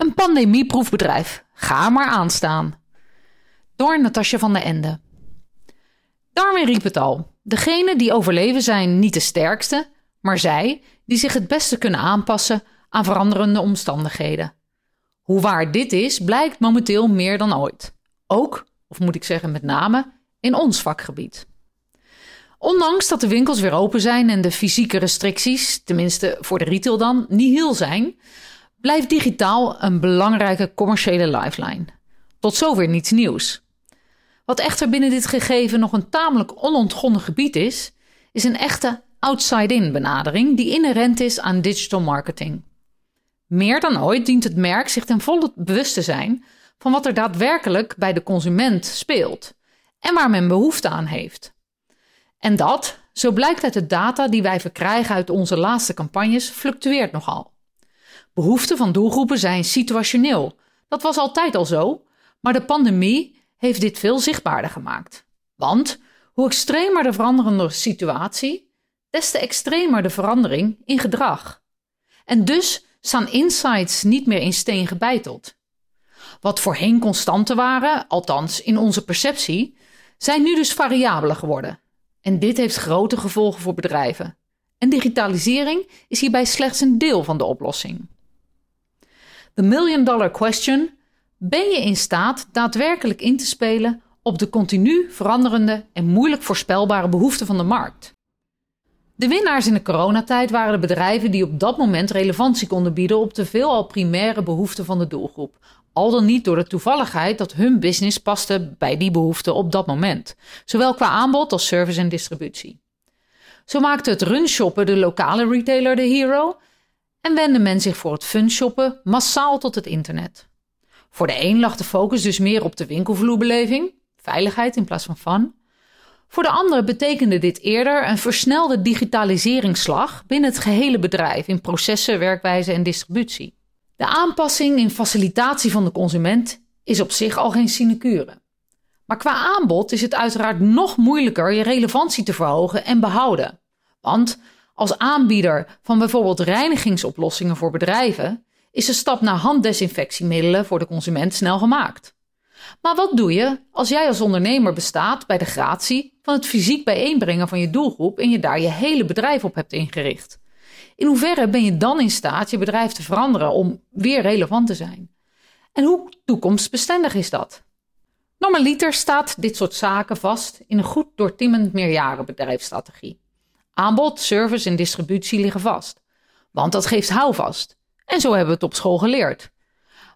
Een pandemieproefbedrijf. Ga maar aanstaan. Door Natasja van der Ende. Darwin riep het al. Degenen die overleven zijn niet de sterkste, maar zij die zich het beste kunnen aanpassen aan veranderende omstandigheden. Hoe waar dit is, blijkt momenteel meer dan ooit. Ook, of moet ik zeggen met name, in ons vakgebied. Ondanks dat de winkels weer open zijn en de fysieke restricties, tenminste voor de retail dan, niet heel zijn, blijft digitaal een belangrijke commerciële lifeline. Tot zover niets nieuws. Wat echter binnen dit gegeven nog een tamelijk onontgonnen gebied is, is een echte outside-in benadering die inherent is aan digital marketing. Meer dan ooit dient het merk zich ten volle bewust te zijn van wat er daadwerkelijk bij de consument speelt en waar men behoefte aan heeft. En dat, zo blijkt uit de data die wij verkrijgen uit onze laatste campagnes, fluctueert nogal. Behoeften van doelgroepen zijn situationeel. Dat was altijd al zo, maar de pandemie heeft dit veel zichtbaarder gemaakt. Want hoe extremer de veranderende situatie, des te extremer de verandering in gedrag. En dus staan insights niet meer in steen gebeiteld. Wat voorheen constanten waren, althans in onze perceptie, zijn nu dus variabeler geworden. En dit heeft grote gevolgen voor bedrijven. En digitalisering is hierbij slechts een deel van de oplossing. The million dollar question: ben je in staat daadwerkelijk in te spelen op de continu veranderende en moeilijk voorspelbare behoeften van de markt? De winnaars in de coronatijd waren de bedrijven die op dat moment relevantie konden bieden op de veelal primaire behoeften van de doelgroep. Al dan niet door de toevalligheid dat hun business paste bij die behoeften op dat moment, zowel qua aanbod als service en distributie. Zo maakte het runshoppen de lokale retailer de hero en wende men zich voor het funshoppen massaal tot het internet. Voor de een lag de focus dus meer op de winkelvloerbeleving, veiligheid in plaats van fun. Voor de andere betekende dit eerder een versnelde digitaliseringsslag binnen het gehele bedrijf in processen, werkwijze en distributie. De aanpassing in facilitatie van de consument is op zich al geen sinecure. Maar qua aanbod is het uiteraard nog moeilijker je relevantie te verhogen en behouden. Want als aanbieder van bijvoorbeeld reinigingsoplossingen voor bedrijven is de stap naar handdesinfectiemiddelen voor de consument snel gemaakt. Maar wat doe je als jij als ondernemer bestaat bij de gratie van het fysiek bijeenbrengen van je doelgroep en je daar je hele bedrijf op hebt ingericht? In hoeverre ben je dan in staat je bedrijf te veranderen om weer relevant te zijn? En hoe toekomstbestendig is dat? Normaliter staat dit soort zaken vast in een goed doortimmend meerjarenbedrijfsstrategie. Aanbod, service en distributie liggen vast. Want dat geeft houvast. En zo hebben we het op school geleerd.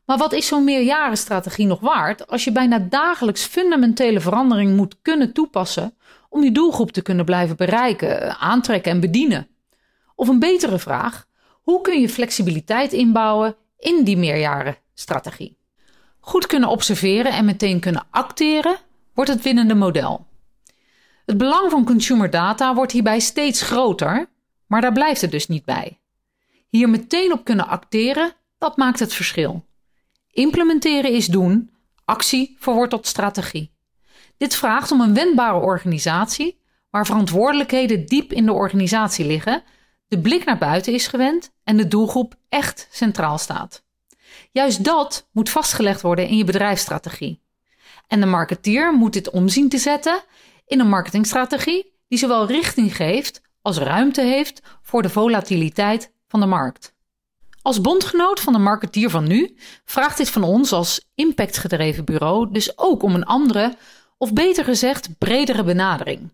Maar wat is zo'n meerjarenstrategie nog waard als je bijna dagelijks fundamentele verandering moet kunnen toepassen om je doelgroep te kunnen blijven bereiken, aantrekken en bedienen? Of een betere vraag, hoe kun je flexibiliteit inbouwen in die meerjarenstrategie? Goed kunnen observeren en meteen kunnen acteren wordt het winnende model. Het belang van consumer data wordt hierbij steeds groter, maar daar blijft het dus niet bij. Hier meteen op kunnen acteren, dat maakt het verschil. Implementeren is doen, actie verwoordt tot strategie. Dit vraagt om een wendbare organisatie waar verantwoordelijkheden diep in de organisatie liggen, de blik naar buiten is gewend en de doelgroep echt centraal staat. Juist dat moet vastgelegd worden in je bedrijfsstrategie. En de marketeer moet dit omzien te zetten in een marketingstrategie die zowel richting geeft als ruimte heeft voor de volatiliteit van de markt. Als bondgenoot van de marketeer van nu vraagt dit van ons als impactgedreven bureau dus ook om een andere, of beter gezegd bredere benadering.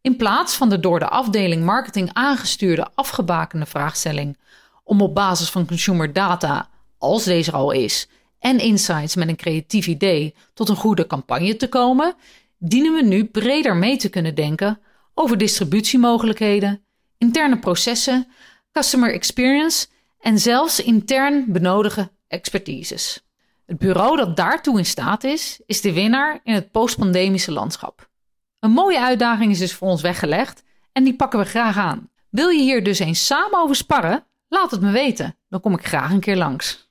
In plaats van de door de afdeling marketing aangestuurde afgebakende vraagstelling om op basis van consumer data, als deze er al is, en insights met een creatief idee tot een goede campagne te komen, dienen we nu breder mee te kunnen denken over distributiemogelijkheden, interne processen, customer experience en zelfs intern benodige expertises. Het bureau dat daartoe in staat is, is de winnaar in het postpandemische landschap. Een mooie uitdaging is dus voor ons weggelegd en die pakken we graag aan. Wil je hier dus eens samen over sparren? Laat het me weten, dan kom ik graag een keer langs.